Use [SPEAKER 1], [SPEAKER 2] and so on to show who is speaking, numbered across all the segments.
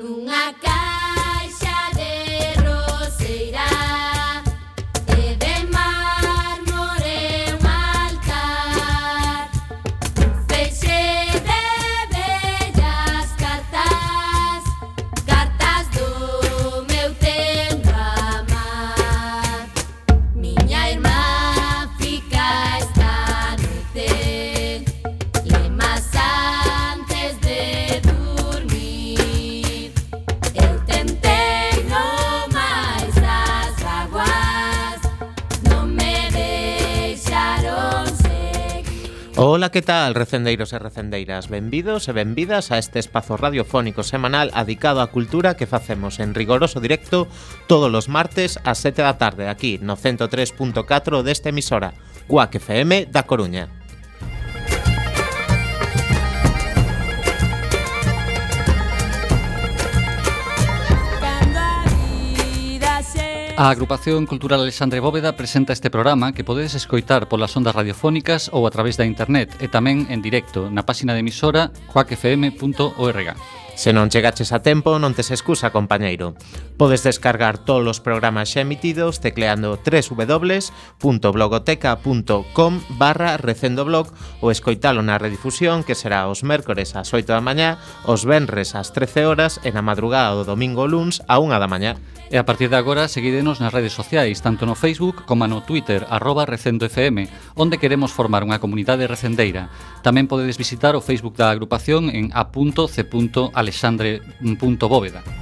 [SPEAKER 1] Nunca Ola, que tal, recendeiros e recendeiras? Benvidos e benvidas a este espazo radiofónico semanal adicado á cultura que facemos en rigoroso directo todos os martes ás 7 da tarde aquí no 103.4 desta emisora, Cuac FM da Coruña.
[SPEAKER 2] A Agrupación Cultural Alexandre Bóveda presenta este programa que podedes escoitar polas ondas radiofónicas ou a través da internet e tamén en directo na páxina de emisora coacfm.org.
[SPEAKER 1] Se non chegaches a tempo, non tes excusa, compañeiro. Podes descargar todos os programas xa emitidos tecleando www.blogoteca.com barra recendoblog ou escoitalo na redifusión que será os mércores ás 8 da mañá, os venres ás 13 horas e na madrugada do domingo luns a 1 da mañá.
[SPEAKER 2] E a partir de agora seguídenos nas redes sociais, tanto no Facebook como no Twitter, arroba recendofm, onde queremos formar unha comunidade recendeira. Tamén podedes visitar o Facebook da agrupación en a.c.alexandre.bóveda.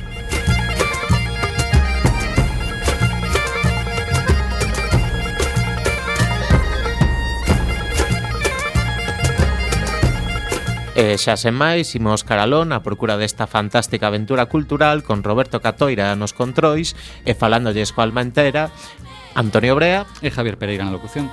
[SPEAKER 1] E xa sen máis, imos caralón a procura desta fantástica aventura cultural con Roberto Catoira nos controis e falándolles coa alma entera Antonio Brea
[SPEAKER 2] e Javier Pereira na locución.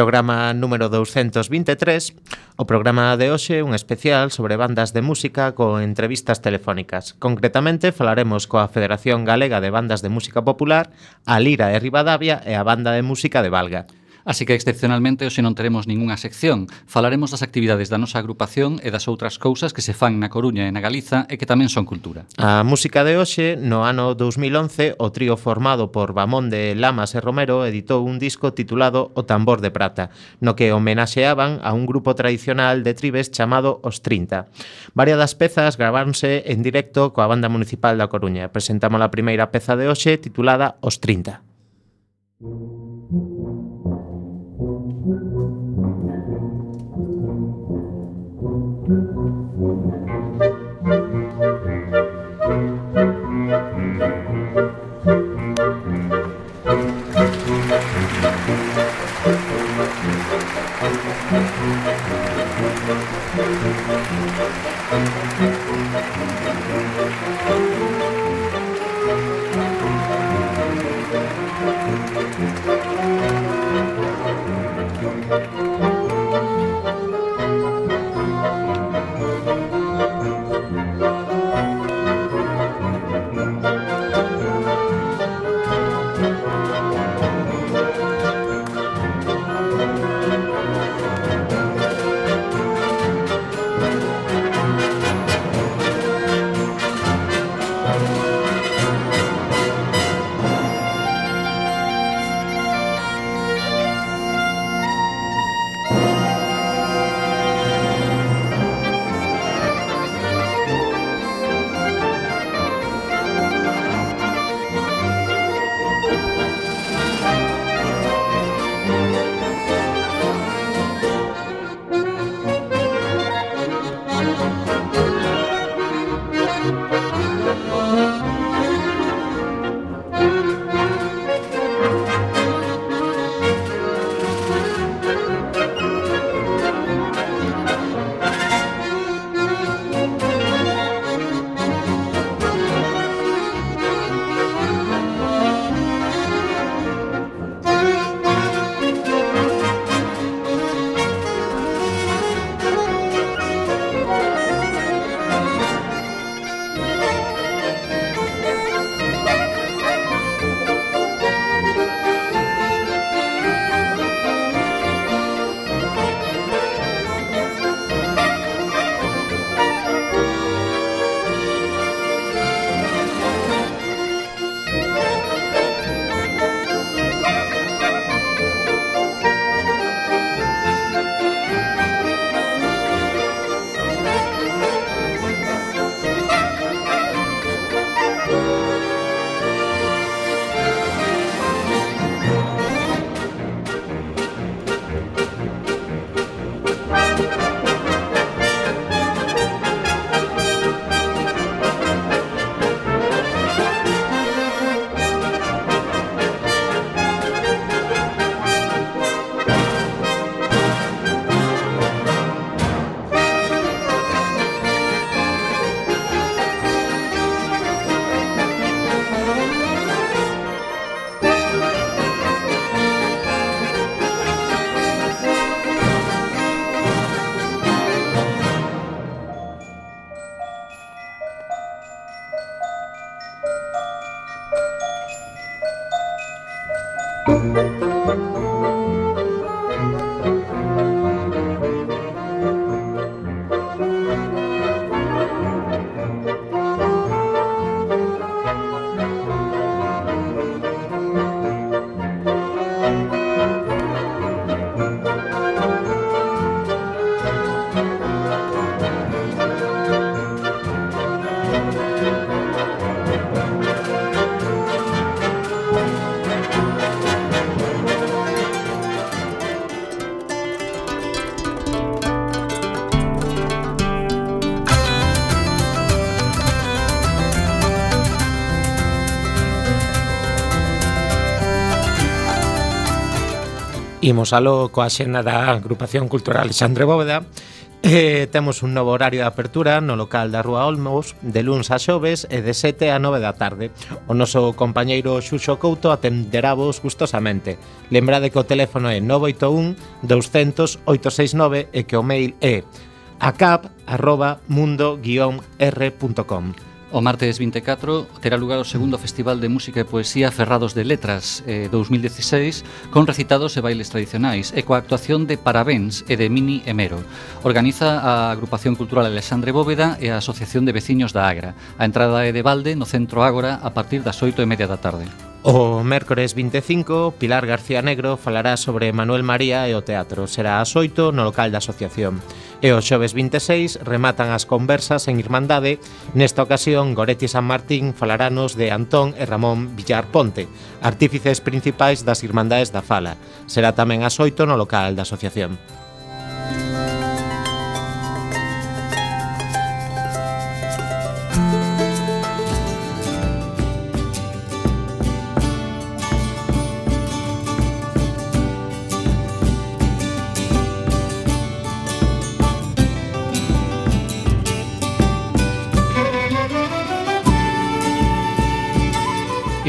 [SPEAKER 1] programa número 223, o programa de hoxe un especial sobre bandas de música co entrevistas telefónicas. Concretamente, falaremos coa Federación Galega de Bandas de Música Popular, a Lira de Rivadavia e a Banda de Música de Valga.
[SPEAKER 2] Así que excepcionalmente hoxe non teremos ningunha sección. Falaremos das actividades da nosa agrupación e das outras cousas que se fan na Coruña e na Galiza e que tamén son cultura.
[SPEAKER 1] A música de hoxe, no ano 2011, o trío formado por Bamón de Lamas e Romero editou un disco titulado O tambor de prata, no que homenaxeaban a un grupo tradicional de tribes chamado Os 30. Varias das pezas graváronse en directo coa banda municipal da Coruña. Presentamos a primeira peza de hoxe titulada Os 30. Thank you. Imos alo coa xena da Agrupación Cultural Alexandre Bóveda Eh, temos un novo horario de apertura no local da Rúa Olmos de luns a xoves e de 7 a 9 da tarde. O noso compañeiro Xuxo Couto atenderavos gustosamente. Lembrade que o teléfono é 981 200 869 e que o mail é acap@mundo-r.com.
[SPEAKER 2] O martes 24 terá lugar o segundo Festival de Música e Poesía Ferrados de Letras eh, 2016 con recitados e bailes tradicionais e coa actuación de Parabéns e de Mini Emero. Organiza a Agrupación Cultural Alexandre Bóveda e a Asociación de Veciños da Agra. A entrada é de balde no Centro Ágora a partir das 8 e media da tarde.
[SPEAKER 1] O mércores 25, Pilar García Negro falará sobre Manuel María e o teatro. Será ás 8 no local da asociación. E o xoves 26 rematan as conversas en Irmandade. Nesta ocasión, Goretti San Martín falaranos de Antón e Ramón Villar Ponte, artífices principais das Irmandades da Fala. Será tamén ás 8 no local da asociación.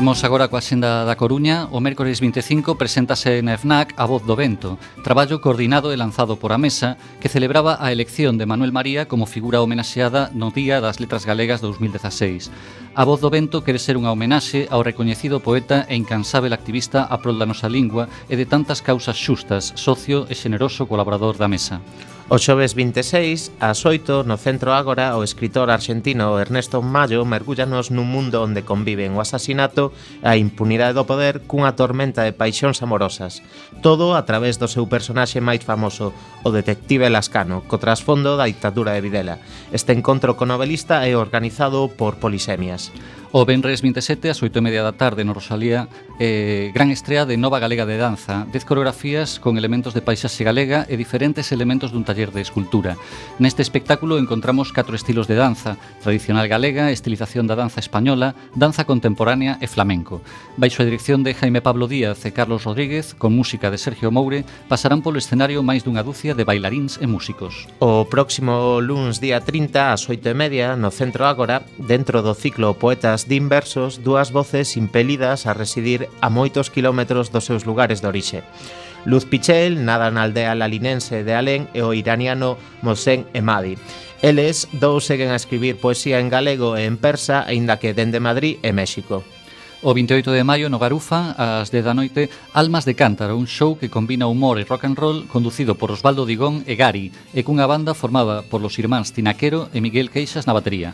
[SPEAKER 2] Imos agora coa senda da Coruña. O mércores 25 preséntase na FNAC A Voz do Vento, traballo coordinado e lanzado por a Mesa, que celebraba a elección de Manuel María como figura homenaxeada no Día das Letras Galegas 2016. A Voz do Vento quere ser unha homenaxe ao recoñecido poeta e incansável activista a prol da nosa lingua e de tantas causas xustas, socio e xeneroso colaborador da Mesa.
[SPEAKER 1] O xoves 26, ás 8, no Centro Ágora, o escritor argentino Ernesto Mayo mergullanos nun mundo onde conviven o asasinato, a impunidade do poder cunha tormenta de paixóns amorosas. Todo a través do seu personaxe máis famoso, o detective Lascano, co trasfondo da dictadura de Videla. Este encontro co novelista é organizado por Polisemias.
[SPEAKER 2] O Benres 27 ás 8 e media da tarde no Rosalía eh, Gran estrea de Nova Galega de Danza 10 coreografías con elementos de paisaxe galega e diferentes elementos dun taller de escultura Neste espectáculo encontramos catro estilos de danza Tradicional galega, estilización da danza española Danza contemporánea e flamenco Baixo a dirección de Jaime Pablo Díaz e Carlos Rodríguez Con música de Sergio Moure pasarán polo escenario máis dunha dúcia de bailaríns e músicos.
[SPEAKER 1] O próximo luns día 30 ás 8 e media no Centro Ágora, dentro do ciclo Poetas de Inversos, dúas voces impelidas a residir a moitos quilómetros dos seus lugares de orixe. Luz Pichel, nada na aldea lalinense de Alén e o iraniano Mosén Emadi. Eles dous seguen a escribir poesía en galego e en persa, aínda que dende Madrid e México.
[SPEAKER 2] O 28 de maio no Garufa, ás 10 da noite, Almas de Cántaro, un show que combina humor e rock and roll conducido por Osvaldo Digón e Gari, e cunha banda formada por los irmáns Tinaquero e Miguel Queixas na batería.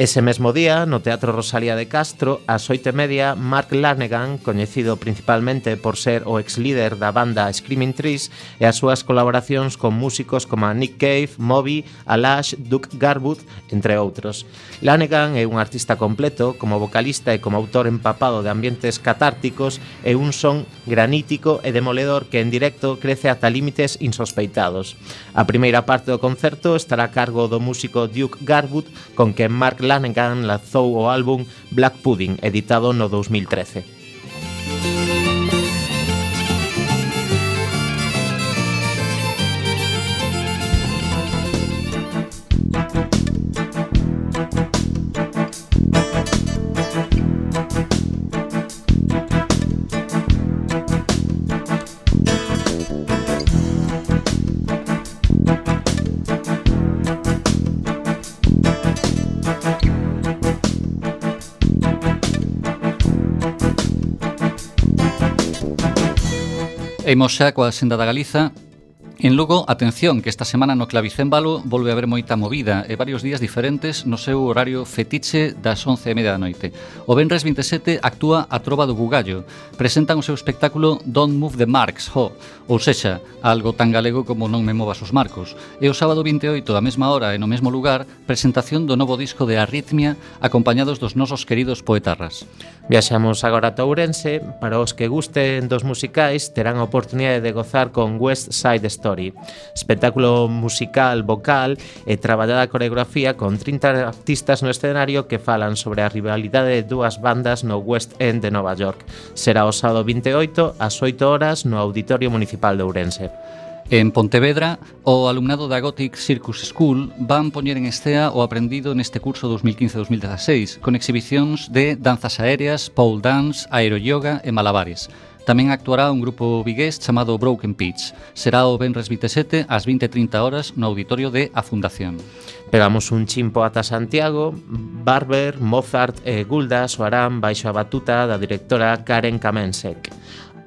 [SPEAKER 1] Ese mesmo día, no Teatro Rosalía de Castro, ás oito e media, Mark Lanegan, coñecido principalmente por ser o ex líder da banda Screaming Trees e as súas colaboracións con músicos como Nick Cave, Moby, Alash, Duke Garwood, entre outros. Lanegan é un artista completo, como vocalista e como autor empapado de ambientes catárticos e un son granítico e demoledor que en directo crece ata límites insospeitados. A primeira parte do concerto estará a cargo do músico Duke Garwood, con que Mark Flanagan lanzou o álbum Black Pudding, editado no 2013.
[SPEAKER 2] Imos xa coa senda da Galiza En Lugo, atención, que esta semana no Clavicémbalo volve a haber moita movida e varios días diferentes no seu horario fetiche das 11:30 da noite. O Benres 27 actúa a Trova do Bugallo. Presentan o seu espectáculo Don't Move the Marks, ho, ou sexa, algo tan galego como Non me movas os marcos. E o sábado 28, da mesma hora e no mesmo lugar, presentación do novo disco de Arritmia acompañados dos nosos queridos poetarras.
[SPEAKER 1] Viaxamos agora a Ourense, para os que gusten dos musicais terán a oportunidade de gozar con West Side Story, espectáculo musical, vocal e traballada coreografía con 30 artistas no escenario que falan sobre a rivalidade de dúas bandas no West End de Nova York. Será o sábado 28 ás 8 horas no Auditorio Municipal de Ourense.
[SPEAKER 2] En Pontevedra, o alumnado da Gothic Circus School van poñer en estea o aprendido neste curso 2015-2016 con exhibicións de danzas aéreas, pole dance, aeroyoga e malabares. Tamén actuará un grupo vigués chamado Broken Pitch. Será o Benres 27 ás 20.30 horas no auditorio de A Fundación.
[SPEAKER 1] Pegamos un chimpo ata Santiago, Barber, Mozart e Gulda soarán baixo a batuta da directora Karen Kamensek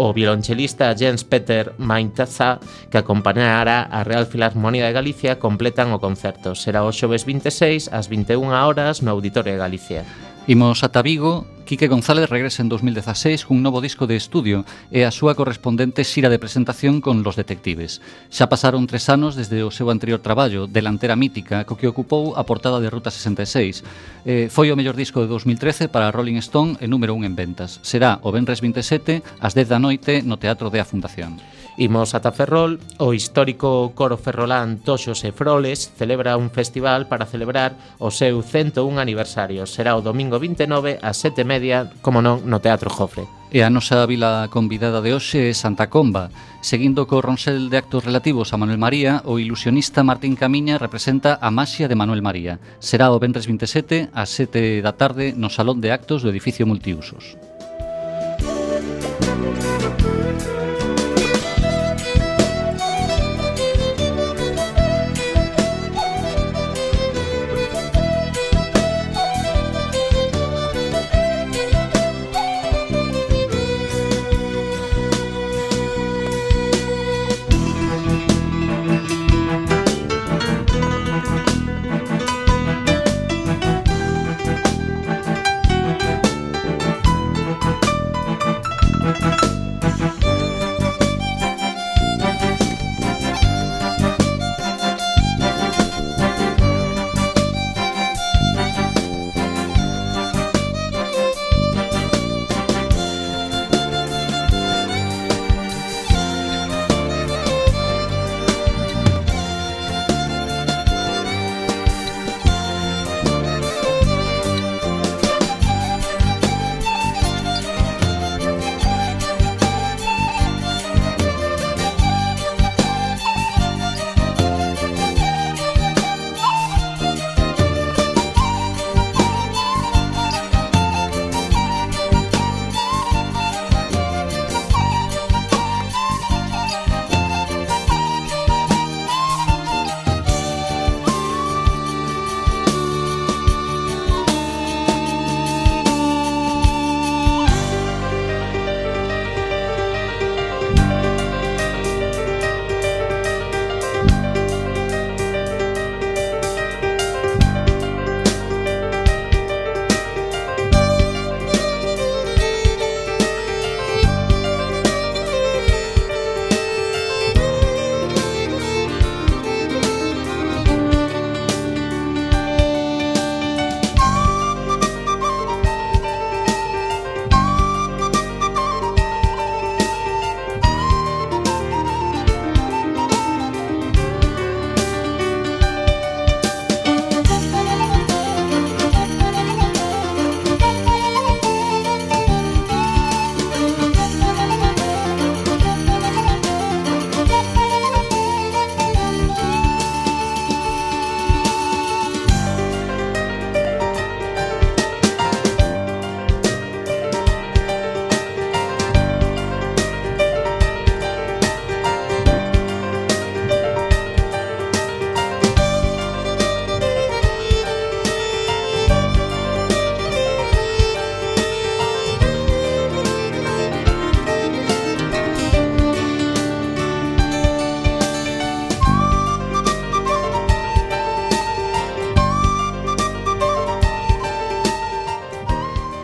[SPEAKER 1] o violonchelista Jens Peter Maintaza que acompañará a Real Filarmonía de Galicia completan o concerto. Será o xoves 26 ás 21 horas no Auditorio de Galicia.
[SPEAKER 2] Imos ata Vigo Quique González regresa en 2016 cun novo disco de estudio e a súa correspondente xira de presentación con Los Detectives. Xa pasaron tres anos desde o seu anterior traballo, Delantera Mítica, co que ocupou a portada de Ruta 66. Eh, foi o mellor disco de 2013 para Rolling Stone e número 1 en ventas. Será o Benres 27, ás 10 da noite, no Teatro de a Fundación.
[SPEAKER 1] Imos ata Ferrol, o histórico coro ferrolán Toxos e Froles celebra un festival para celebrar o seu 101 aniversario. Será o domingo 29 ás 7:30, como non, no Teatro Jofre.
[SPEAKER 2] E a nosa vila convidada de hoxe é Santa Comba. Seguindo co ronsel de actos relativos a Manuel María, o ilusionista Martín Camiña representa a maxia de Manuel María. Será o vendres 27 ás 7 da tarde no Salón de Actos do Edificio Multiusos.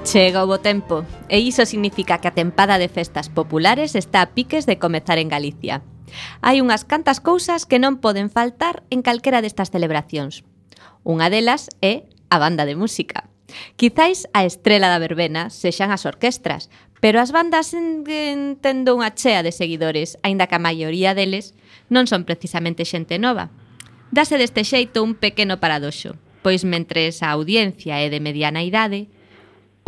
[SPEAKER 3] Chega o bo tempo, e iso significa que a tempada de festas populares está a piques de comezar en Galicia. Hai unhas cantas cousas que non poden faltar en calquera destas celebracións. Unha delas é a banda de música. Quizáis a estrela da verbena sexan as orquestras, pero as bandas entendo unha chea de seguidores, aínda que a maioría deles non son precisamente xente nova. Dase deste xeito un pequeno paradoxo, pois mentres a audiencia é de mediana idade,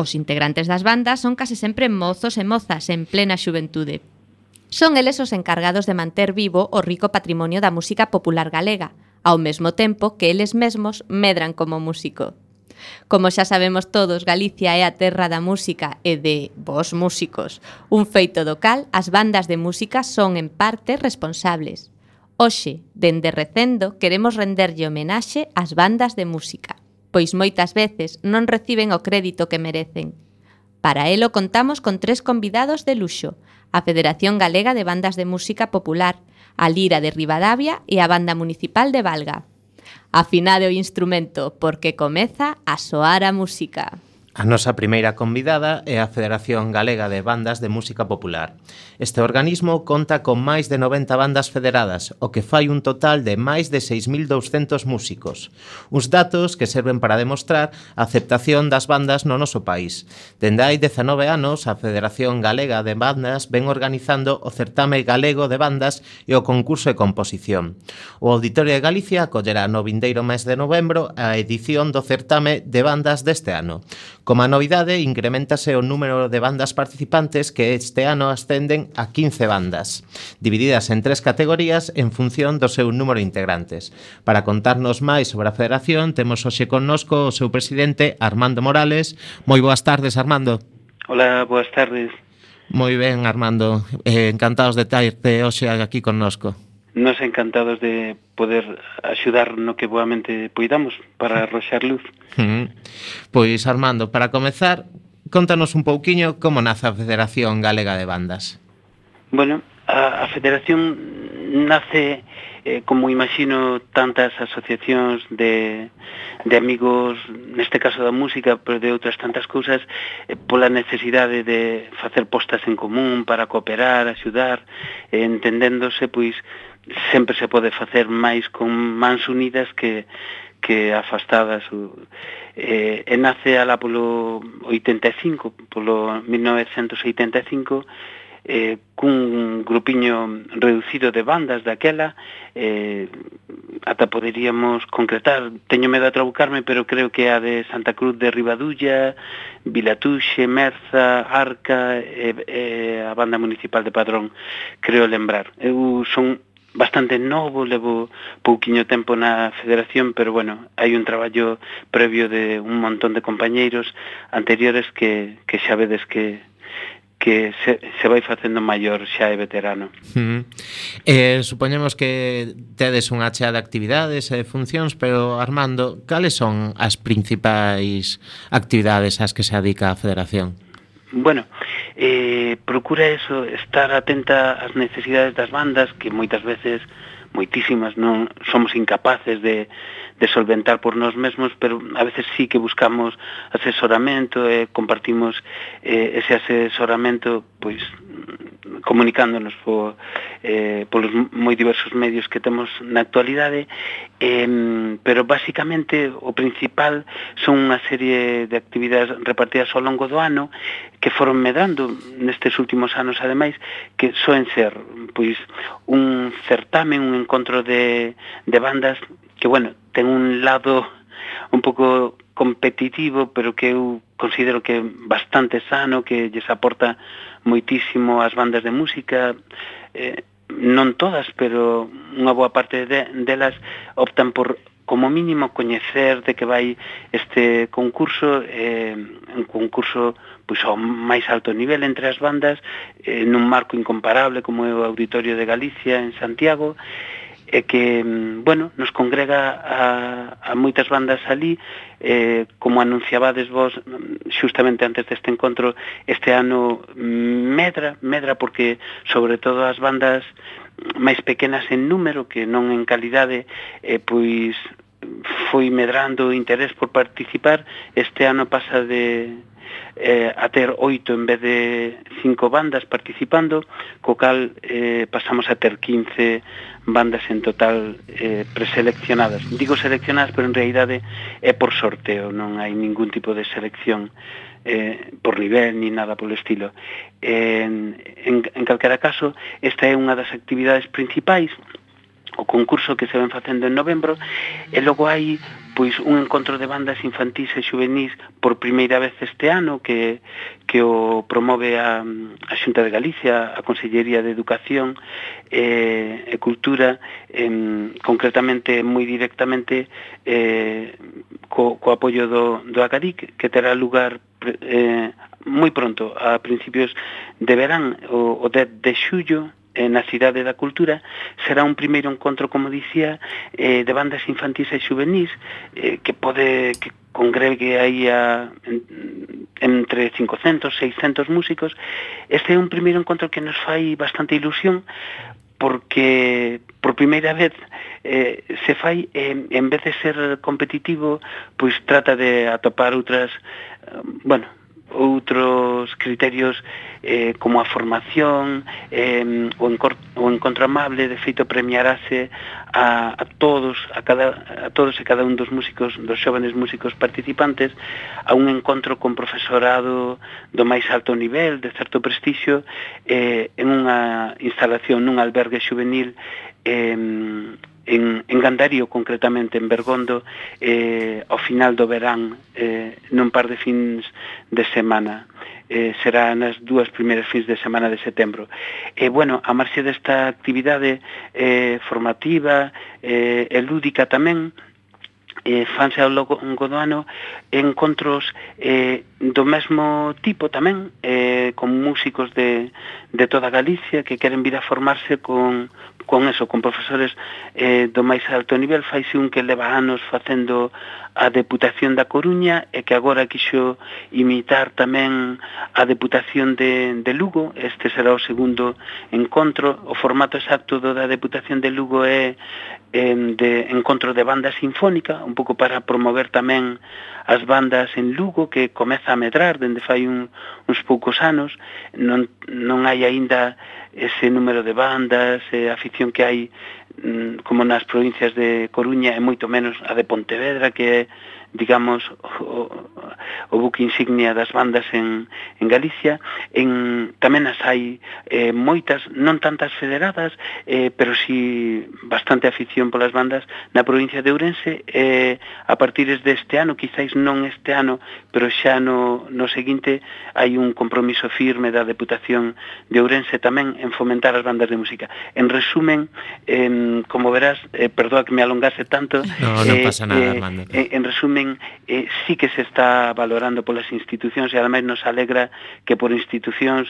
[SPEAKER 3] Os integrantes das bandas son case sempre mozos e mozas en plena xuventude. Son eles os encargados de manter vivo o rico patrimonio da música popular galega, ao mesmo tempo que eles mesmos medran como músico. Como xa sabemos todos, Galicia é a terra da música e de vos músicos. Un feito do cal, as bandas de música son en parte responsables. Hoxe, dende recendo, queremos renderlle homenaxe ás bandas de música pois moitas veces non reciben o crédito que merecen. Para elo contamos con tres convidados de luxo, a Federación Galega de Bandas de Música Popular, a Lira de Ribadavia e a Banda Municipal de Valga. Afinade o instrumento, porque comeza a soar a música.
[SPEAKER 1] A nosa primeira convidada é a Federación Galega de Bandas de Música Popular. Este organismo conta con máis de 90 bandas federadas, o que fai un total de máis de 6.200 músicos. Uns datos que serven para demostrar a aceptación das bandas no noso país. Dende hai 19 anos, a Federación Galega de Bandas ven organizando o Certame Galego de Bandas e o Concurso de Composición. O Auditorio de Galicia acollerá no vindeiro mes de novembro a edición do Certame de Bandas deste ano Como a novidade, incrementase o número de bandas participantes que este ano ascenden a 15 bandas, divididas en tres categorías en función do seu número de integrantes. Para contarnos máis sobre a federación, temos hoxe connosco o seu presidente Armando Morales. Moi boas tardes, Armando.
[SPEAKER 4] Hola, boas tardes.
[SPEAKER 1] Moi ben, Armando. Eh, encantados de terte hoxe aquí connosco
[SPEAKER 4] nos encantados de poder axudar no que boamente poidamos para roxar luz.
[SPEAKER 1] Mm. Pois Armando, para comezar, contanos un pouquiño como nace a Federación Galega de Bandas.
[SPEAKER 4] Bueno, a, a Federación nace eh, como imagino tantas asociacións de, de amigos, neste caso da música, pero de outras tantas cousas, eh, pola necesidade de facer postas en común para cooperar, axudar, eh, entendéndose, pois, sempre se pode facer máis con mans unidas que que afastadas. Eh, e nace ala polo 85 polo 1985 eh, cun grupiño reducido de bandas daquela eh, ata poderíamos concretar teño medo a trabucarme pero creo que a de Santa Cruz de Ribadulla Vilatuxe, Merza, Arca e, eh, eh, a banda municipal de Padrón creo lembrar. Eu son bastante novo, levo pouquiño tempo na federación, pero bueno, hai un traballo previo de un montón de compañeiros anteriores que, que xa vedes que, que se, se vai facendo maior xa é veterano.
[SPEAKER 1] Mm. Eh, supoñemos que tedes unha chea de actividades e de funcións, pero Armando, cales son as principais actividades ás que se adica a Federación?
[SPEAKER 4] Bueno, eh, procura eso, estar atenta ás necesidades das bandas que moitas veces, moitísimas, non somos incapaces de, de solventar por nós mesmos, pero a veces sí que buscamos asesoramento e eh, compartimos eh, ese asesoramento pois comunicándonos po, eh, polos moi diversos medios que temos na actualidade eh, pero basicamente o principal son unha serie de actividades repartidas ao longo do ano que foron medrando nestes últimos anos ademais que soen ser pois un certame, un encontro de, de bandas que, bueno, ten un lado un pouco competitivo, pero que eu considero que é bastante sano, que lles aporta moitísimo as bandas de música, eh, non todas, pero unha boa parte de, delas optan por como mínimo coñecer de que vai este concurso eh, un concurso pois ao máis alto nivel entre as bandas eh, nun marco incomparable como é o Auditorio de Galicia en Santiago e que, mm, bueno, nos congrega a, a moitas bandas ali, eh, como anunciabades vos mm, xustamente antes deste encontro, este ano mm, medra, medra porque sobre todo as bandas máis pequenas en número que non en calidade, eh, pois foi medrando o interés por participar, este ano pasa de eh, a ter oito en vez de cinco bandas participando, co cal eh, pasamos a ter 15 bandas en total eh, preseleccionadas. Digo seleccionadas, pero en realidade é por sorteo, non hai ningún tipo de selección eh, por nivel ni nada polo estilo. En, en, en calquera caso, esta é unha das actividades principais o concurso que se ven facendo en novembro e logo hai pois un encontro de bandas infantís e juvenís por primeira vez este ano que, que o promove a, a Xunta de Galicia, a Consellería de Educación e, e Cultura, eh, concretamente, moi directamente, eh, co, co apoio do, do ACADIC, que terá lugar eh, moi pronto, a principios de verán, o, o 10 de xullo, eh, na Cidade da Cultura será un primeiro encontro, como dicía, eh, de bandas infantis e juvenis eh, que pode que congregue aí a, en, entre 500, 600 músicos. Este é un primeiro encontro que nos fai bastante ilusión porque por primeira vez eh, se fai eh, en vez de ser competitivo, pois trata de atopar outras, eh, bueno, outros criterios eh, como a formación eh, o, encor, o encontro amable de feito premiarase a, a todos a, cada, a todos e cada un dos músicos dos xóvenes músicos participantes a un encontro con profesorado do máis alto nivel de certo prestixio eh, en unha instalación nun albergue juvenil eh, en, en Gandario, concretamente en Bergondo, eh, ao final do verán, eh, nun par de fins de semana. Eh, será nas dúas primeiras fins de semana de setembro. E, eh, bueno, a marxe desta actividade eh, formativa eh, e lúdica tamén, eh, fanse ao longo do ano encontros eh, do mesmo tipo tamén eh, con músicos de, de toda Galicia que queren vir a formarse con, con eso, con profesores eh, do máis alto nivel, faise un que leva anos facendo a Deputación da Coruña e que agora quixo imitar tamén a Deputación de, de Lugo, este será o segundo encontro, o formato exacto do da Deputación de Lugo é eh, de encontro de banda sinfónica, un pouco para promover tamén as bandas en Lugo que comeza a medrar dende fai un, uns poucos anos, non, non hai aínda ese número de bandas, eh, oposición que hai mm, como nas provincias de Coruña e moito menos a de Pontevedra que é digamos, o, o buque insignia das bandas en, en Galicia. En, tamén as hai eh, moitas, non tantas federadas, eh, pero si bastante afición polas bandas na provincia de Ourense. Eh, a partir deste ano, quizáis non este ano, pero xa no, no seguinte, hai un compromiso firme da Deputación de Ourense tamén en fomentar as bandas de música. En resumen, eh, como verás, eh, perdoa que me alongase tanto,
[SPEAKER 1] no, no eh, pasa nada, eh, Armando.
[SPEAKER 4] Eh, en resumen, tamén eh, sí que se está valorando polas institucións e ademais nos alegra que por institucións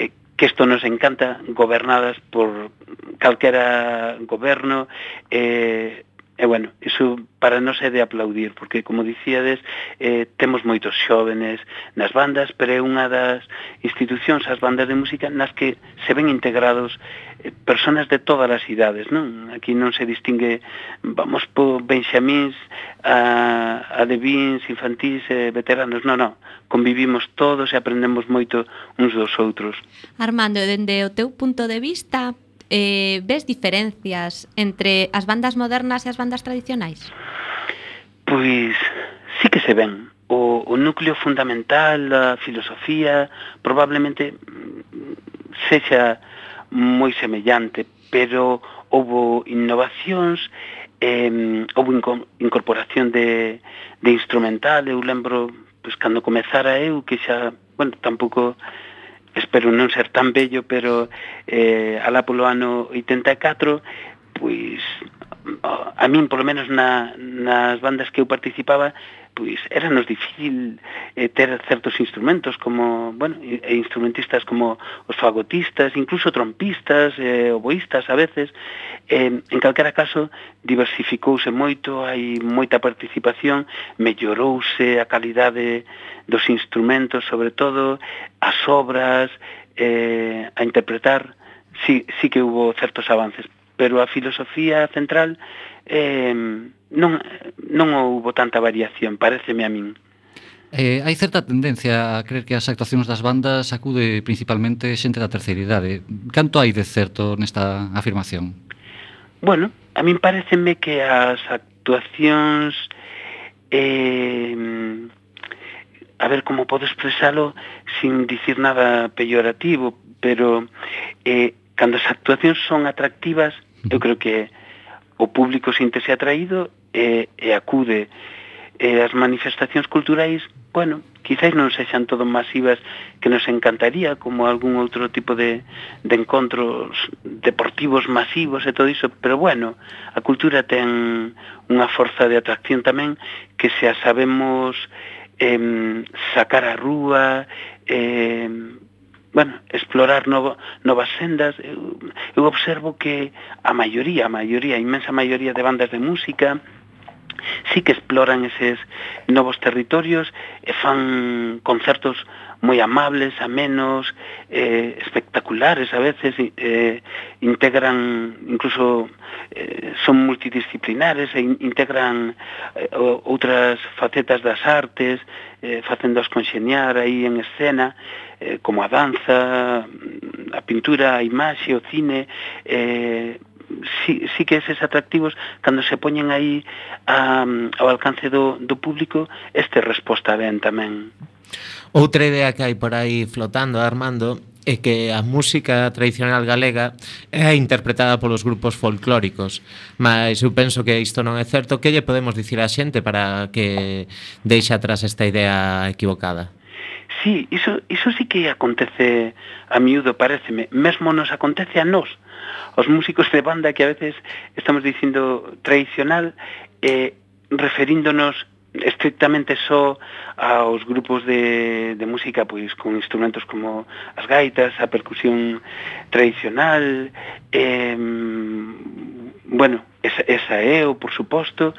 [SPEAKER 4] eh, que isto nos encanta, gobernadas por calquera goberno, eh, E bueno, iso para non é de aplaudir, porque como dicíades, eh, temos moitos xóvenes nas bandas, pero é unha das institucións, as bandas de música, nas que se ven integrados eh, personas de todas as idades, non? Aquí non se distingue, vamos po benxamins, a, a devins, infantís, eh, veteranos, non, non. Convivimos todos e aprendemos moito uns dos outros.
[SPEAKER 3] Armando, dende o teu punto de vista, eh, ves diferencias entre as bandas modernas e as bandas tradicionais?
[SPEAKER 4] Pois sí que se ven. O, o núcleo fundamental, a filosofía, probablemente sexa moi semellante, pero houve innovacións, eh, houve incorporación de, de instrumental, eu lembro, pois, cando comezara eu, que xa, bueno, tampouco espero non ser tan bello, pero eh, alá polo ano 84, pois a min, polo menos na, nas bandas que eu participaba, pois era nos difícil eh, ter certos instrumentos como, bueno, e instrumentistas como os fagotistas, incluso trompistas, eh, oboístas a veces. Eh, en calquera caso, diversificouse moito, hai moita participación, mellorouse a calidade dos instrumentos, sobre todo as obras, eh, a interpretar, sí, sí que hubo certos avances, pero a filosofía central eh, non, non houbo tanta variación, pareceme a min.
[SPEAKER 2] Eh, hai certa tendencia a creer que as actuacións das bandas acude principalmente xente da terceira idade. Canto hai de certo nesta afirmación?
[SPEAKER 4] Bueno, a min pareceme que as actuacións eh, a ver como podo expresalo sin dicir nada peyorativo, pero eh, cando as actuacións son atractivas, eu creo que o público sintese atraído e, e acude. E as manifestacións culturais, bueno, quizáis non sexan todo masivas que nos encantaría, como algún outro tipo de, de encontros deportivos masivos e todo iso, pero bueno, a cultura ten unha forza de atracción tamén que se a sabemos eh, sacar a rúa, eh, bueno, explorar novo, novas sendas. Eu, eu observo que a maioría, a maioría, a inmensa maioría de bandas de música, sí que exploran eses novos territorios e fan concertos moi amables, amenos, eh, espectaculares a veces, eh, integran, incluso eh, son multidisciplinares e integran eh, outras facetas das artes, eh, facéndoas conxeñar aí en escena, eh, como a danza, a pintura, a imaxe, o cine, eh, sí, sí que eses atractivos cando se poñen aí a, ao alcance do, do público este resposta ben tamén
[SPEAKER 1] Outra idea que hai por aí flotando, Armando, é que a música tradicional galega é interpretada polos grupos folclóricos, mas eu penso que isto non é certo. Que lle podemos dicir á xente para que deixe atrás esta idea equivocada?
[SPEAKER 4] Sí, iso, iso sí que acontece a miúdo, pareceme. Mesmo nos acontece a nós. Os músicos de banda que a veces estamos dicindo tradicional, eh, referíndonos estrictamente só aos grupos de, de música pois con instrumentos como as gaitas, a percusión tradicional, eh, bueno, esa, esa é o, por suposto,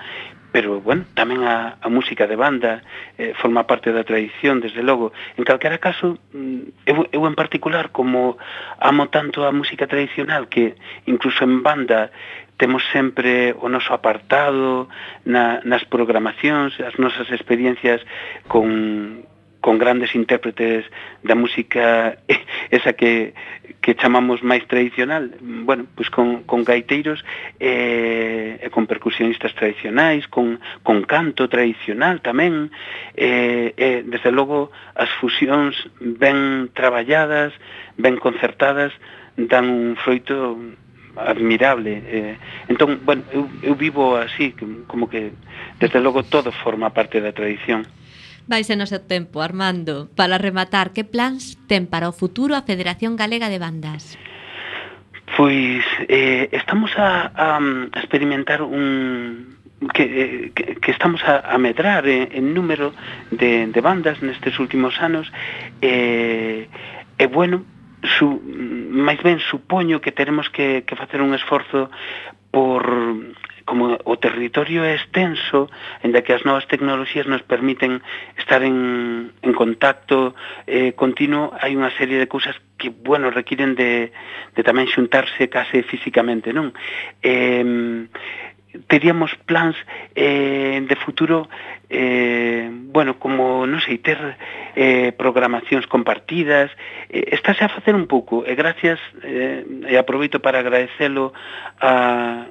[SPEAKER 4] pero, bueno, tamén a, a música de banda eh, forma parte da tradición, desde logo. En calquera caso, mm, eu, eu en particular, como amo tanto a música tradicional, que incluso en banda temos sempre o noso apartado na, nas programacións, as nosas experiencias con, con grandes intérpretes da música esa que, que chamamos máis tradicional, bueno, pois con, con gaiteiros e, eh, e con percusionistas tradicionais, con, con canto tradicional tamén, e, eh, e, eh, desde logo, as fusións ben traballadas, ben concertadas, dan un froito admirable. Eh, entón, bueno, eu, eu vivo así, como que desde logo todo forma parte da tradición.
[SPEAKER 3] Vaise no seu tempo, Armando. Para rematar, que plans ten para o futuro a Federación Galega de Bandas?
[SPEAKER 4] Pois eh, estamos a, a experimentar un, que, que, que estamos a, a medrar en, en número de, de bandas nestes últimos anos e, eh, e bueno su, máis ben supoño que teremos que, que facer un esforzo por como o territorio é extenso, en que as novas tecnoloxías nos permiten estar en, en contacto eh, continuo, hai unha serie de cousas que, bueno, requiren de, de tamén xuntarse case físicamente, non? Eh, teríamos plans eh, de futuro eh, bueno, como, non sei, ter eh, programacións compartidas, eh, estáse a facer un pouco, e gracias, eh, e aproveito para agradecelo a,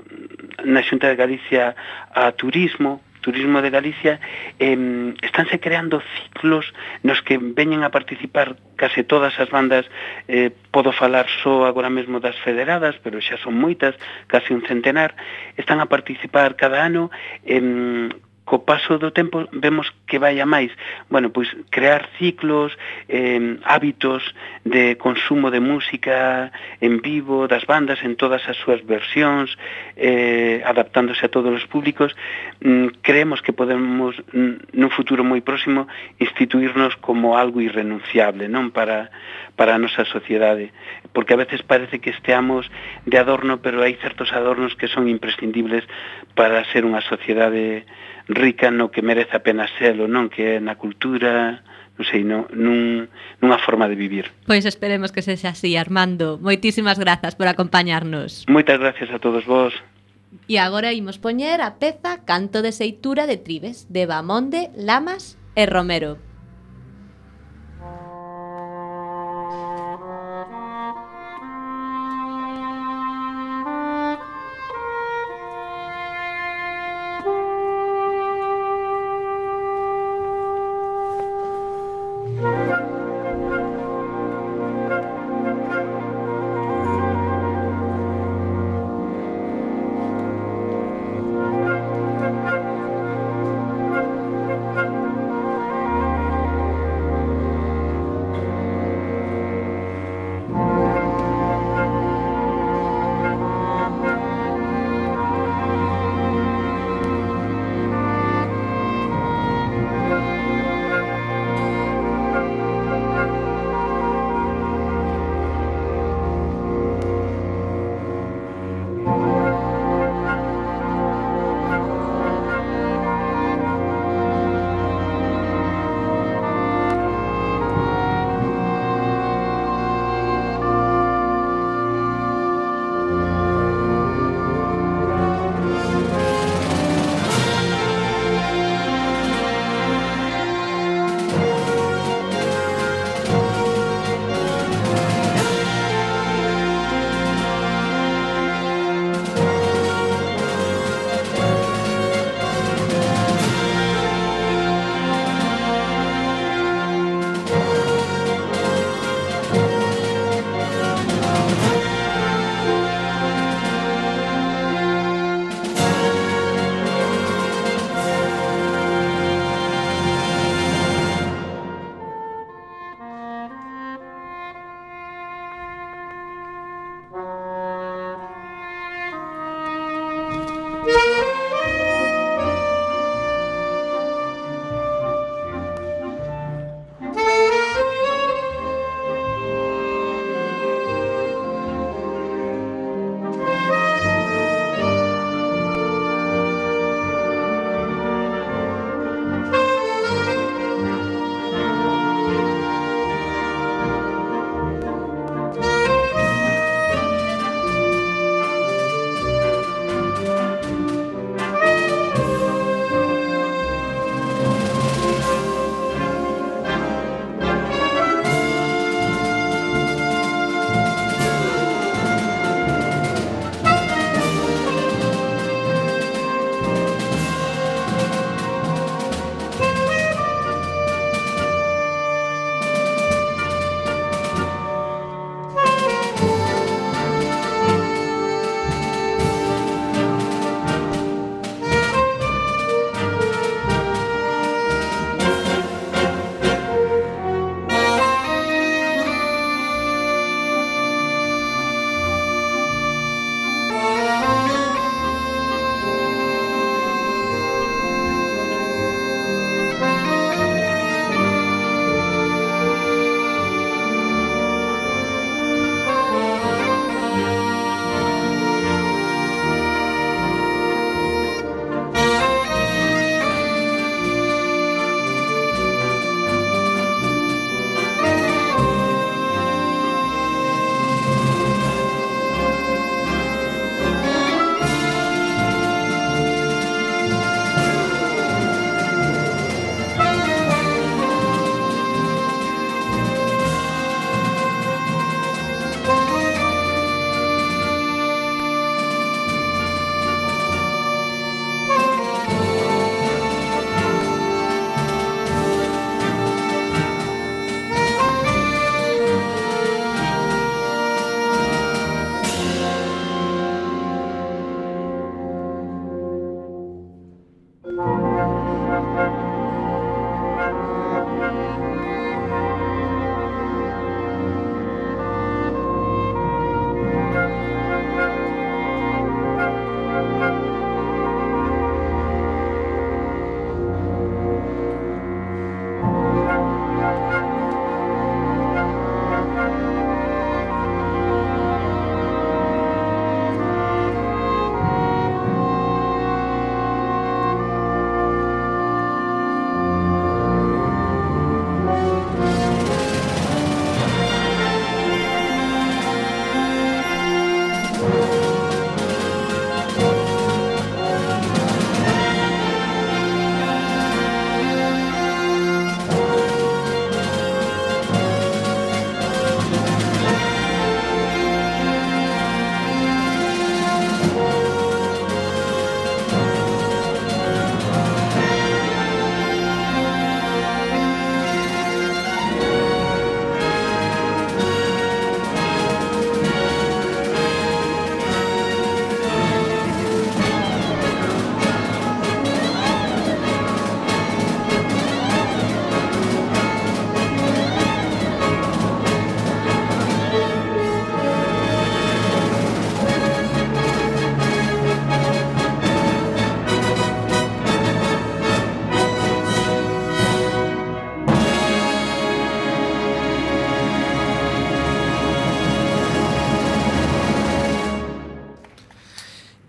[SPEAKER 4] na Xunta de Galicia a Turismo, Turismo de Galicia, eh, estánse creando ciclos nos que veñen a participar case todas as bandas, eh, podo falar só agora mesmo das federadas, pero xa son moitas, case un centenar, están a participar cada ano eh, co paso do tempo vemos que vai a máis. Bueno, pois crear ciclos, eh, hábitos de consumo de música en vivo, das bandas en todas as súas versións, eh, adaptándose a todos os públicos, mm, creemos que podemos mm, nun futuro moi próximo instituirnos como algo irrenunciable, non para para a nosa sociedade, porque a veces parece que esteamos de adorno, pero hai certos adornos que son imprescindibles para ser unha sociedade eh, rica no que merece a pena selo, non? Que é na cultura, non sei, non, nun, nunha forma de vivir.
[SPEAKER 3] Pois esperemos que sexa así, Armando. Moitísimas grazas por acompañarnos.
[SPEAKER 4] Moitas gracias a todos vos.
[SPEAKER 3] E agora imos poñer a peza Canto de Seitura de Tribes, de Bamonde, Lamas e Romero.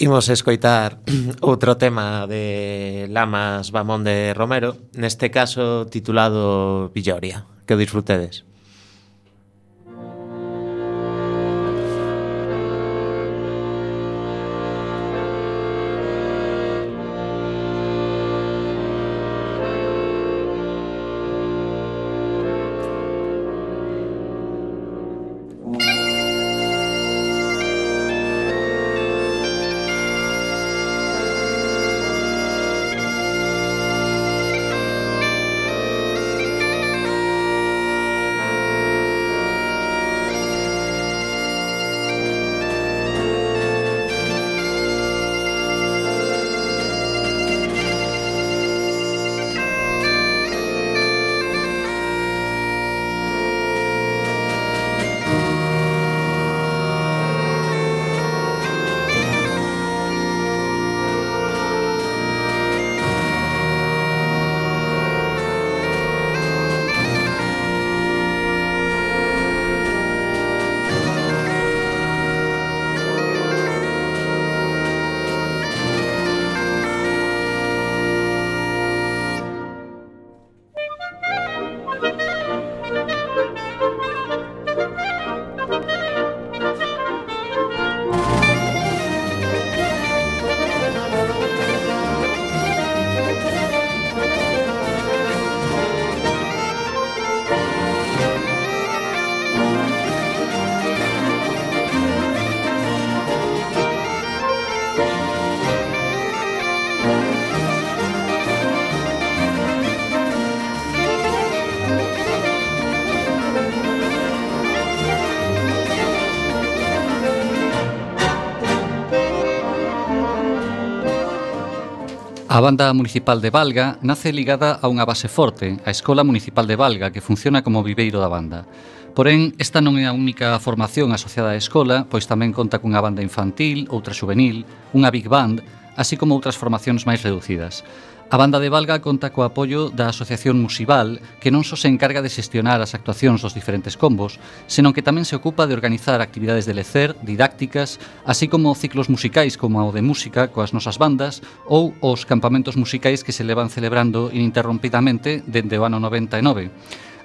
[SPEAKER 1] Imos escoitar outro tema de Lamas Bamón de Romero, neste caso titulado Villoria. Que disfrutedes.
[SPEAKER 2] A banda municipal de Valga nace ligada a unha base forte, a Escola Municipal de Valga, que funciona como viveiro da banda. Porén, esta non é a única formación asociada á escola, pois tamén conta cunha banda infantil, outra juvenil, unha big band, así como outras formacións máis reducidas. A banda de Valga conta co apoio da Asociación Musival, que non só se encarga de xestionar as actuacións dos diferentes combos, senón que tamén se ocupa de organizar actividades de lecer, didácticas, así como ciclos musicais como o de música coas nosas bandas ou os campamentos musicais que se levan celebrando ininterrompidamente dende o ano 99.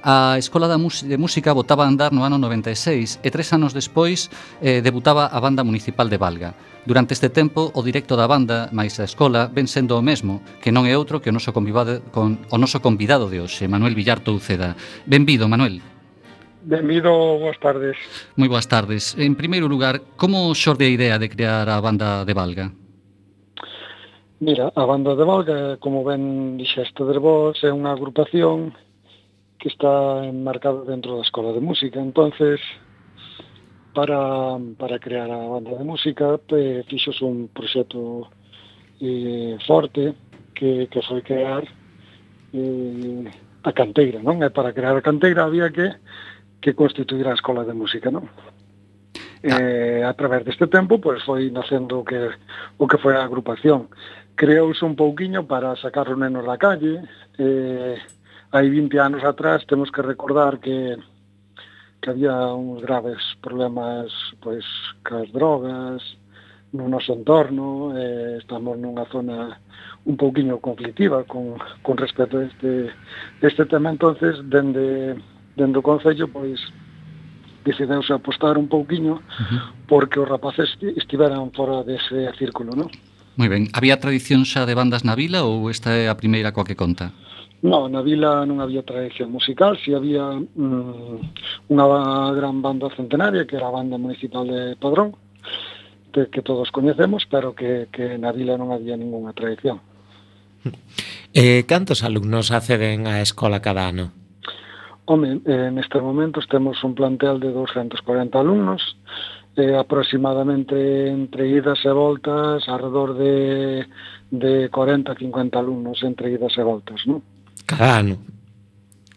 [SPEAKER 2] A Escola da de Música botaba a andar no ano 96 e tres anos despois eh, debutaba a Banda Municipal de Valga. Durante este tempo, o directo da banda máis a escola ven sendo o mesmo, que non é outro que o noso convidado, con, o noso convidado de hoxe, Manuel Villar Touceda. Benvido, Manuel.
[SPEAKER 5] Benvido, boas tardes.
[SPEAKER 2] Moi boas tardes. En primeiro lugar, como xorde a idea de crear a banda de Valga?
[SPEAKER 5] Mira, a banda de Valga, como ben dixeste de vos, é unha agrupación que está enmarcado dentro da Escola de Música. entonces para, para crear a banda de música eh, fixos un proxecto eh, forte que, que foi crear eh, a canteira, non? E para crear a canteira había que que constituir a Escola de Música, non? Ah. Eh, a través deste tempo, pois foi nacendo o que o que foi a agrupación. Creouse un pouquiño para sacar os nenos da calle, eh, hai 20 anos atrás temos que recordar que que había uns graves problemas pois cas drogas no noso entorno, eh, estamos nunha zona un pouquiño conflictiva con, con respecto a este, este tema, entonces, dende, dende o Concello, pois, decideuse apostar un pouquiño uh -huh. porque os rapaces estiveran fora dese círculo, non?
[SPEAKER 2] Moi ben. Había tradición xa de bandas na vila ou esta é a primeira coa que conta?
[SPEAKER 5] No, na vila non había tradición musical, si había mm, unha gran banda centenaria, que era a banda municipal de Padrón, que, que todos coñecemos, pero que, que na vila non había ninguna tradición.
[SPEAKER 1] Eh, cantos alumnos acceden á escola cada ano?
[SPEAKER 5] Home, eh, nestes momentos temos un plantel de 240 alumnos, eh, aproximadamente entre idas e voltas, alrededor de, de 40-50 alumnos entre idas e voltas, non?
[SPEAKER 1] cada ano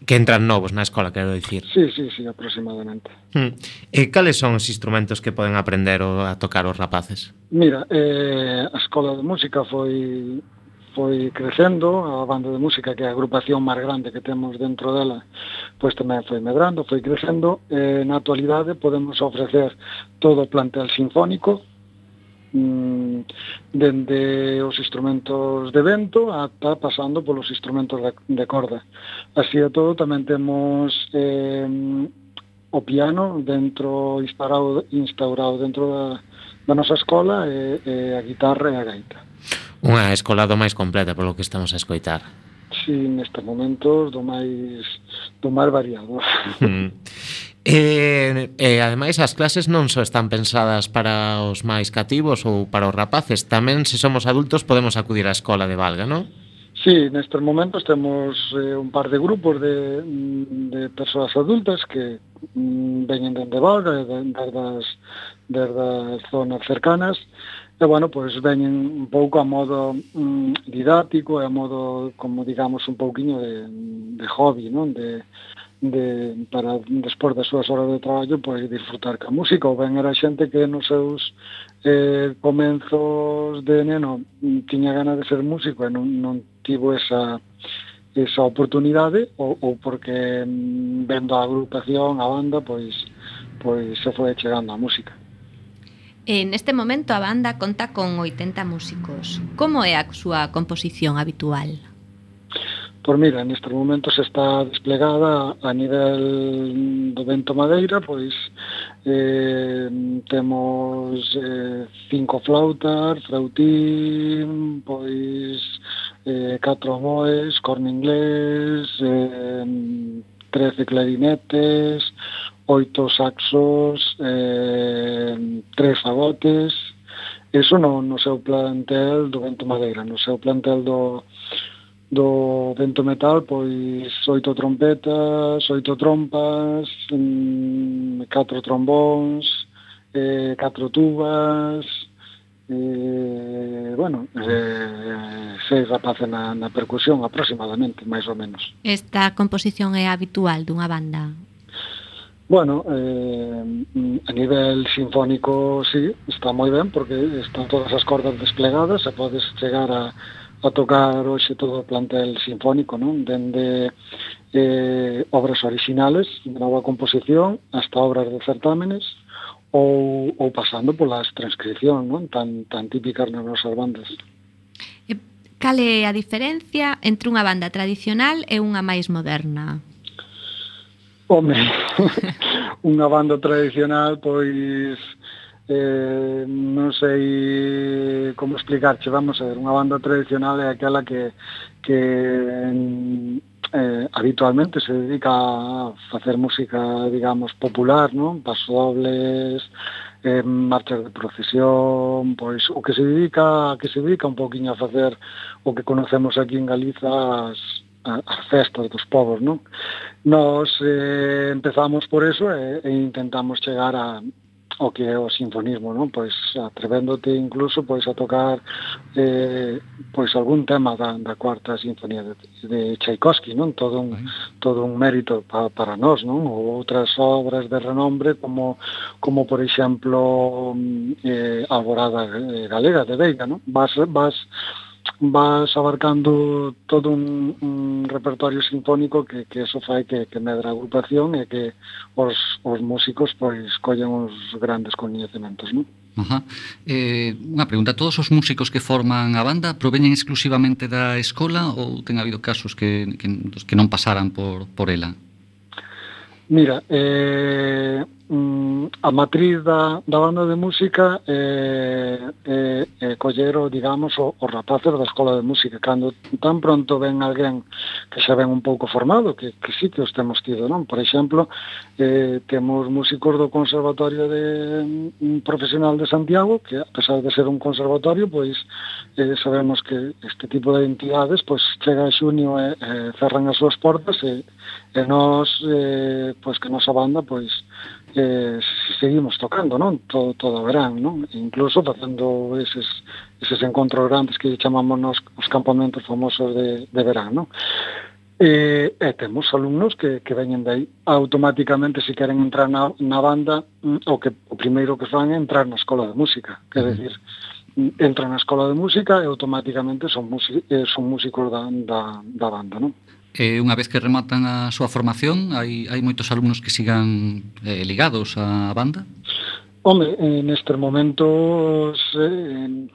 [SPEAKER 1] que entran novos na escola, quero dicir.
[SPEAKER 5] Sí, sí, sí, aproximadamente.
[SPEAKER 1] Hmm. E cales son os instrumentos que poden aprender o, a tocar os rapaces?
[SPEAKER 5] Mira, eh, a escola de música foi foi crecendo, a banda de música que é a agrupación máis grande que temos dentro dela, pois tamén foi medrando, foi crecendo, e na actualidade podemos ofrecer todo o plantel sinfónico, Mm, dende os instrumentos de vento ata pasando polos instrumentos de, de corda. Así e todo, tamén temos eh, o piano dentro instaurado, instaurado dentro da, da nosa escola e, e a guitarra e a gaita.
[SPEAKER 1] Unha escola do máis completa polo que estamos a escoitar.
[SPEAKER 5] Si, sí, neste momento do máis do máis variado.
[SPEAKER 1] Mm. E, e ademais as clases non só están pensadas para os máis cativos ou para os rapaces, tamén se somos adultos podemos acudir á escola de Valga, non?
[SPEAKER 5] Sí, nestes momentos temos eh, un par de grupos de, de persoas adultas que mm, veñen dende Valga, desdas, desdas zonas cercanas, e, bueno, pois pues, veñen un pouco a modo mm, didáctico e a modo, como digamos, un pouquiño de, de hobby, non? De, de, para despois das súas horas de traballo pois disfrutar ca música ou ben era xente que nos seus eh, comenzos de neno tiña ganas de ser músico e non, non tivo esa esa oportunidade ou, ou porque mm, vendo a agrupación, a banda, pois pois se foi chegando a música.
[SPEAKER 3] En este momento a banda conta con 80 músicos. Como é a súa composición habitual?
[SPEAKER 5] Pois mira, nestes momentos está desplegada a nivel do Vento Madeira, pois eh, temos eh, cinco flautas, flautín, pois eh, catro boes, corno inglés, eh, trece clarinetes, oito saxos, eh, tres fagotes, Eso no, no seu plantel do Vento Madeira, no seu plantel do, do vento metal, pois oito trompetas, oito trompas, mm, catro trombóns, eh, catro tubas, eh, bueno, eh, seis rapaces na, na percusión aproximadamente, máis ou menos.
[SPEAKER 3] Esta composición é habitual dunha banda?
[SPEAKER 5] Bueno, eh, mm, a nivel sinfónico sí, está moi ben, porque están todas as cordas desplegadas, se podes chegar a a tocar hoxe todo o plantel sinfónico, non? Dende eh, obras orixinales, nova composición, hasta obras de certámenes, ou, ou pasando polas transcripción, non? Tan, tan típicas nas nosas bandas.
[SPEAKER 3] E cal é a diferencia entre unha banda tradicional e unha máis moderna?
[SPEAKER 5] Home, unha banda tradicional, pois eh, non sei como explicarche, vamos a ver, unha banda tradicional é aquela que, que eh, habitualmente se dedica a facer música, digamos, popular, non? Pasodobles, eh, marchas de procesión, pois o que se dedica, que se dedica un poquinho a facer o que conocemos aquí en Galiza as, as festas dos povos, non? Nos eh, empezamos por eso e, e intentamos chegar a, o que é o sinfonismo, non? Pois atrevéndote incluso pois a tocar eh, pois algún tema da, da cuarta sinfonía de, de Tchaikovsky, non? Todo un todo un mérito pa, para nós, non? Ou outras obras de renombre como como por exemplo mm, eh, Alborada eh, Galega de Veiga, non? Vas vas vas abarcando todo un, un repertorio sinfónico que, que eso fai que, que medra a agrupación e que os, os músicos pois collen os grandes coñecementos, non?
[SPEAKER 2] Ajá. Eh, unha pregunta, todos os músicos que forman a banda proveñen exclusivamente da escola ou ten habido casos que, que, que non pasaran por, por ela?
[SPEAKER 5] Mira, eh, mm, a matriz da, da banda de música eh, eh, eh, collero, digamos, o, o rapaces da escola de música. Cando tan pronto ven alguén que xa ven un pouco formado, que, que sí que os temos tido, non? Por exemplo, eh, temos músicos do Conservatorio de um, Profesional de Santiago, que a pesar de ser un conservatorio, pois eh, sabemos que este tipo de entidades pois chega a xunio e eh, cerran as súas portas e, e nos, eh, pois que nosa banda, pois eh, seguimos tocando, non? Todo, todo o verán, non? Incluso facendo eses, eses encontros grandes que chamamos nos, os campamentos famosos de, de verán, non? E, eh, e temos alumnos que, que veñen dai automáticamente se queren entrar na, na banda mm, o que o primeiro que fan é entrar na escola de música quer decir, mm, entran na escola de música e automáticamente son, eh, son músicos da, da, da banda non?
[SPEAKER 2] E unha vez que rematan a súa formación, hai, hai moitos alumnos que sigan eh, ligados á banda?
[SPEAKER 5] Home, nestes momentos eh,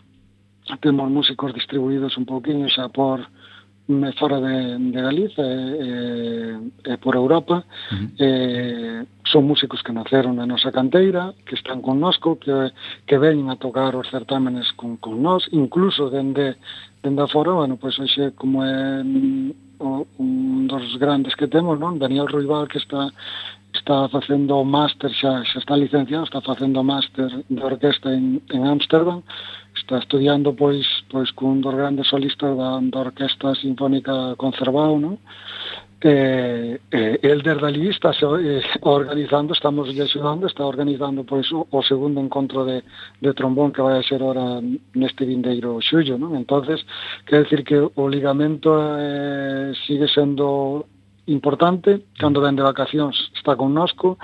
[SPEAKER 5] temos músicos distribuídos un pouquinho xa por fora de, de Galiza e, e, e por Europa uh -huh. eh, son músicos que naceron na nosa canteira que están con nosco que, que veñen a tocar os certámenes con, con nós incluso dende, dende afora bueno, pois hoxe como é o, un dos grandes que temos, non? Daniel Ruibal que está está facendo o máster, xa, xa está licenciado, está facendo o máster de orquesta en, en Amsterdam, está estudiando pois pois cun dos grandes solistas da, da Orquesta Sinfónica Concervao, non? eh, eh, Elder Dalí está eh, organizando, estamos ayudando, está organizando pois, o, o segundo encontro de, de trombón que vai a ser ora neste vindeiro xullo, non? entonces quer decir que o ligamento eh, sigue sendo importante, cando ven de vacacións está connosco,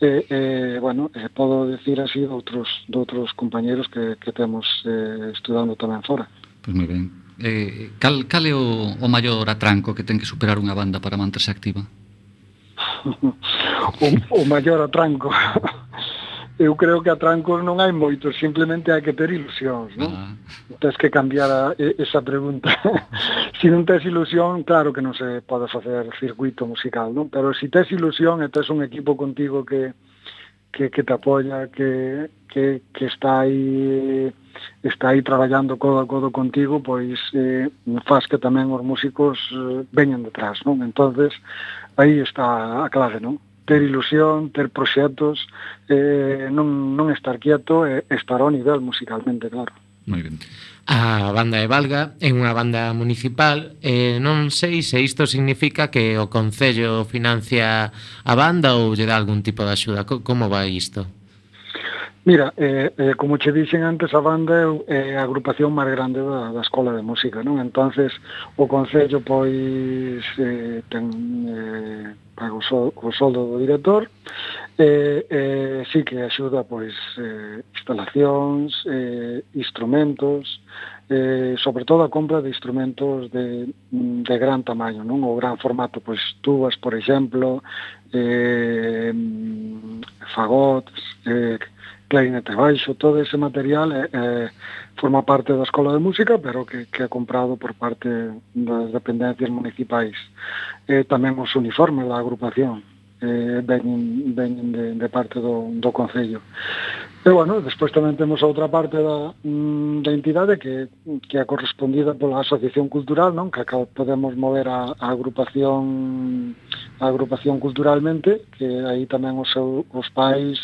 [SPEAKER 5] e, eh, eh, bueno, eh, podo decir así de outros, de outros compañeros que, que temos eh, estudando tamén fora.
[SPEAKER 2] Pois pues moi ben, eh, cal, cal é o, o maior atranco que ten que superar unha banda para manterse activa?
[SPEAKER 5] o, o maior atranco eu creo que atrancos non hai moitos, simplemente hai que ter ilusións, non? Ah. Tens que cambiar a, esa pregunta. se si non tes ilusión, claro que non se pode facer circuito musical, non? Pero se si tes ilusión e tes un equipo contigo que, que, que te apoia, que, que, que está aí está aí traballando codo a codo contigo, pois eh, faz que tamén os músicos eh, veñan detrás, non? Entonces, aí está a clave, non? ter ilusión, ter proxectos, eh, non, non estar quieto e eh, estar ao nivel musicalmente, claro.
[SPEAKER 1] Moi ben. A banda de Valga é unha banda municipal e non sei se isto significa que o Concello financia a banda ou lle dá algún tipo de axuda. Como vai isto?
[SPEAKER 5] Mira, eh, eh, como che dixen antes, a banda é eh, a agrupación máis grande da, da Escola de Música, non? entonces o Concello pois eh, ten eh, paga o, sol, o soldo do director, Eh, eh, sí que axuda pois eh, instalacións, eh, instrumentos, eh, sobre todo a compra de instrumentos de, de gran tamaño, non? O gran formato, pois tubas, por exemplo, eh, fagot, eh, clarinete baixo, todo ese material eh, eh, forma parte da Escola de Música, pero que, que é comprado por parte das dependencias municipais. Eh, tamén os uniformes da agrupación, eh, veñen, veñen de, de parte do, do Concello. E, bueno, despois tamén temos a outra parte da, mm, da entidade que, que é correspondida pola Asociación Cultural, non? que acá podemos mover a, a agrupación a agrupación culturalmente, que aí tamén os, seu, os pais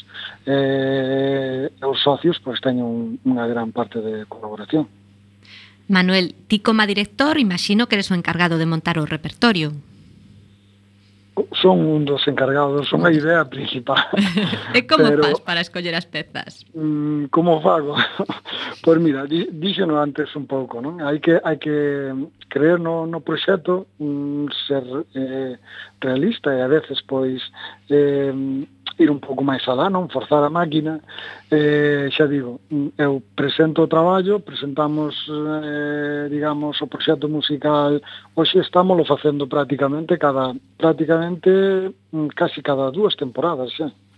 [SPEAKER 5] eh, e os socios pois, teñen unha gran parte de colaboración.
[SPEAKER 3] Manuel, ti como director, imagino que eres o encargado de montar o repertorio
[SPEAKER 5] son un dos encargados, son a idea principal.
[SPEAKER 3] e como Pero, faz para escoller as pezas?
[SPEAKER 5] Mm, como fago? pois mira, díxeno antes un pouco, non? Hai que hai que creer no, no proxecto, mm, ser eh, realista e a veces pois eh, ir un pouco máis alá, non? Forzar a máquina. Eh, xa digo, mm, eu presento o traballo, presentamos, eh, digamos, o proxecto musical. Hoxe estamos lo facendo prácticamente cada, prácticamente mm, casi cada dúas temporadas, xa. Eh?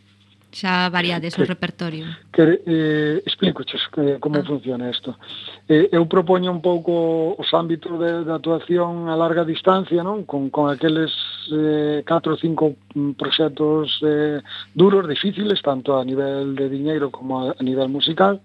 [SPEAKER 3] xa variades o repertorio.
[SPEAKER 5] Que, eh, explicoches que, como ah. funciona isto. Eh, eu propoño un pouco os ámbitos de, de actuación a larga distancia, non? Con, con aqueles eh, 4 ou 5 proxectos eh, duros, difíciles, tanto a nivel de diñeiro como a, a nivel musical,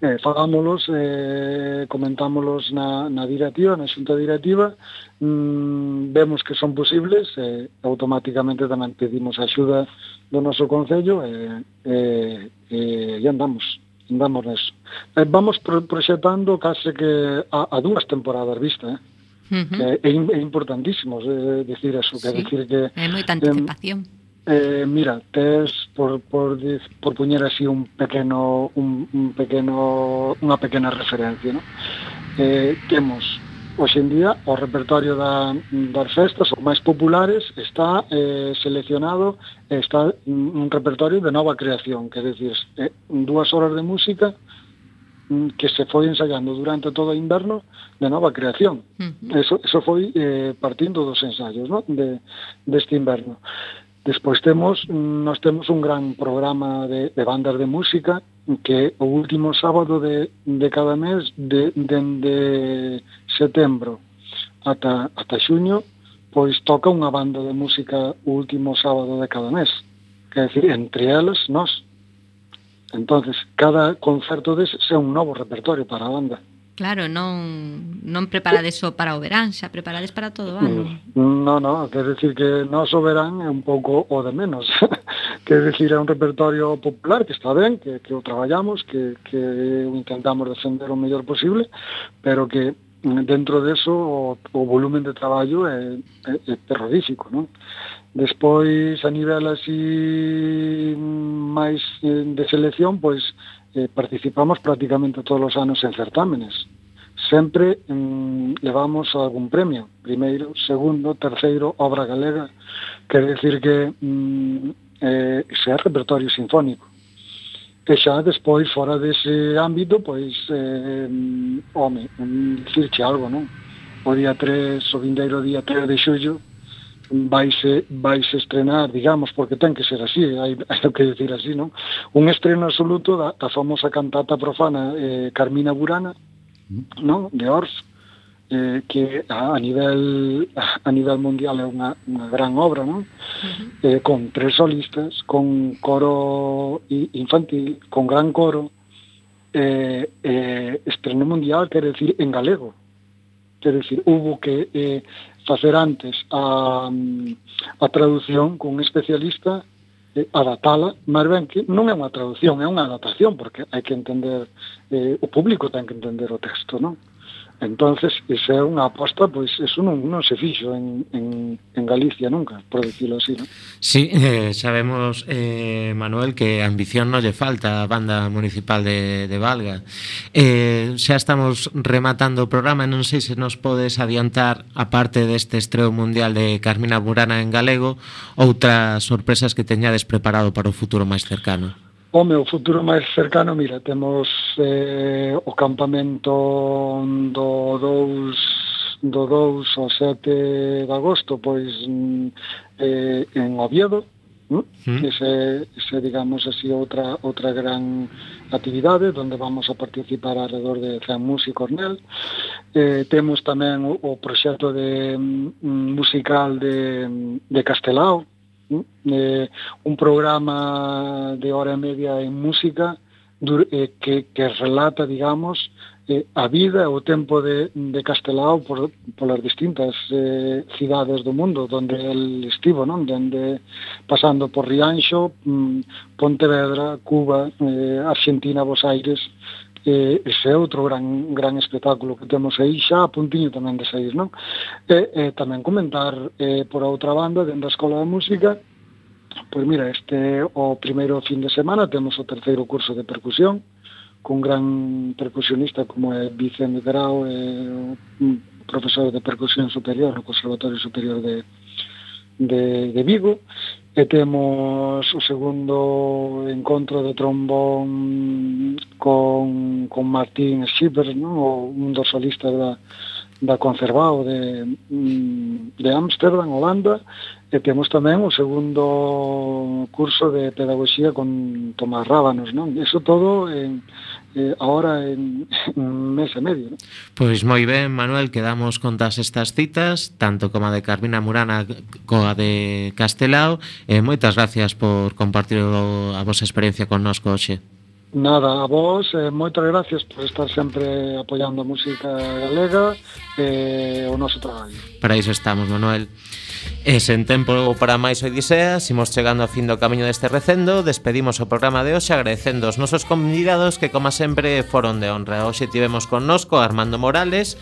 [SPEAKER 5] eh, fagámolos, eh, comentámolos na, na directiva, na xunta directiva, mm, vemos que son posibles, eh, automáticamente tamén pedimos axuda do noso Concello e, eh, eh, e andamos andamos neso. Eh, vamos pro case que a, a dúas temporadas vista, eh? Uh eh, -huh. é, é importantísimo é, decir eso, que decir que...
[SPEAKER 3] É moita anticipación. Eh,
[SPEAKER 5] Eh, mira, tes por, por, por puñer así un pequeno un, un pequeno unha pequena referencia, no? Eh, temos hoxe en día o repertorio da, das festas os máis populares está eh, seleccionado está un repertorio de nova creación que decir, eh, dúas horas de música mm, que se foi ensayando durante todo o inverno de nova creación. Uh -huh. Eso, eso foi eh, partindo dos ensaios no? de, deste inverno. Despois temos, nos temos un gran programa de, de bandas de música que o último sábado de, de cada mes, de, dende de setembro ata, ata xuño, pois toca unha banda de música o último sábado de cada mes. Quer decir, entre elas, nós. Entonces, cada concerto des é un novo repertorio para a banda.
[SPEAKER 3] Claro, non, non preparades só para o verán, xa preparades para todo o ano.
[SPEAKER 5] No, no, quer decir que non só verán é un pouco o de menos. quer decir, é un repertorio popular que está ben, que, que o traballamos, que, que intentamos defender o mellor posible, pero que dentro deso o, o volumen de traballo é, é, é terrorífico, non? Despois, a nivel así máis eh, de selección, pois, pues, eh, participamos prácticamente todos os anos en certámenes. Sempre mm, levamos algún premio, primeiro, segundo, terceiro, obra galega, quer decir que mm, eh, ese é repertorio sinfónico. E xa despois, fora dese ámbito, pois, eh, mm, home, dicirche algo, non? O día 3, o vindeiro día 3 de xullo, vaise, eh, vaise estrenar, digamos, porque ten que ser así, hai, hai que decir así, non? Un estreno absoluto da, da famosa cantata profana eh, Carmina Burana, mm. non? De Ors, eh, que a, a nivel a nivel mundial é unha, unha gran obra, non? Uh -huh. eh, con tres solistas, con coro infantil, con gran coro, eh, eh, estreno mundial, quer decir, en galego. Quer decir, hubo que eh, facer antes a, a traducción con un especialista eh, adaptala, máis ben que non é unha traducción, é unha adaptación, porque hai que entender, eh, o público ten que entender o texto, non? Entonces, esa é unha aposta, pois eso non, non se fixo en, en, en Galicia nunca, por decirlo así, non?
[SPEAKER 1] Sí, eh, sabemos, eh, Manuel, que ambición non lle falta a banda municipal de, de Valga. Eh, xa estamos rematando o programa, non sei se nos podes adiantar, aparte deste estreo mundial de Carmina Burana en galego, outras sorpresas que teñades preparado para o futuro máis cercano.
[SPEAKER 5] O meu futuro máis cercano, mira, temos eh, o campamento do 2 do 2 ao 7 de agosto, pois mm, eh, en Oviedo, ¿no? Mm. ese, ese, digamos así, outra, outra gran actividade onde vamos a participar alrededor de 100 músicos nel. Eh, temos tamén o, o proxecto de, mm, musical de, de Castelao, Mm? eh, un programa de hora e media en música eh, que, que relata, digamos, eh, a vida e o tempo de, de Castelao por, por as distintas eh, cidades do mundo onde el estivo, non? Dende, pasando por Rianxo, mm, Pontevedra, Cuba, eh, Argentina, Buenos Aires, eh, ese é outro gran gran espectáculo que temos aí xa a puntiño tamén de sair, non? E, eh, eh, tamén comentar eh, por outra banda dentro da Escola de Música Pois mira, este o primeiro fin de semana temos o terceiro curso de percusión cun gran percusionista como é Vicente Grau, é un profesor de percusión superior no Conservatorio Superior de, de, de Vigo e temos o segundo encontro de trombón con, con Martín Schieber, no? un dos solistas da, da Concervao de, mm, de Amsterdam, Holanda, E temos tamén o segundo curso de pedagogía con Tomás Rábanos, non? Eso todo en, eh, ahora en un mes e medio. Non?
[SPEAKER 1] Pois moi ben, Manuel, quedamos con todas estas citas, tanto como a de Carmina Murana coa de Castelao. Eh, moitas gracias por compartir a vosa experiencia connosco hoxe.
[SPEAKER 5] Nada, a vos, eh, moitas gracias por estar sempre apoiando a música galega e eh, o noso traballo.
[SPEAKER 1] Para iso estamos, Manuel. E sen tempo para máis Odiseas, imos chegando ao fin do camiño deste recendo, despedimos o programa de hoxe agradecendo os nosos convidados que, como sempre, foron de honra. Hoxe tivemos connosco a Armando Morales,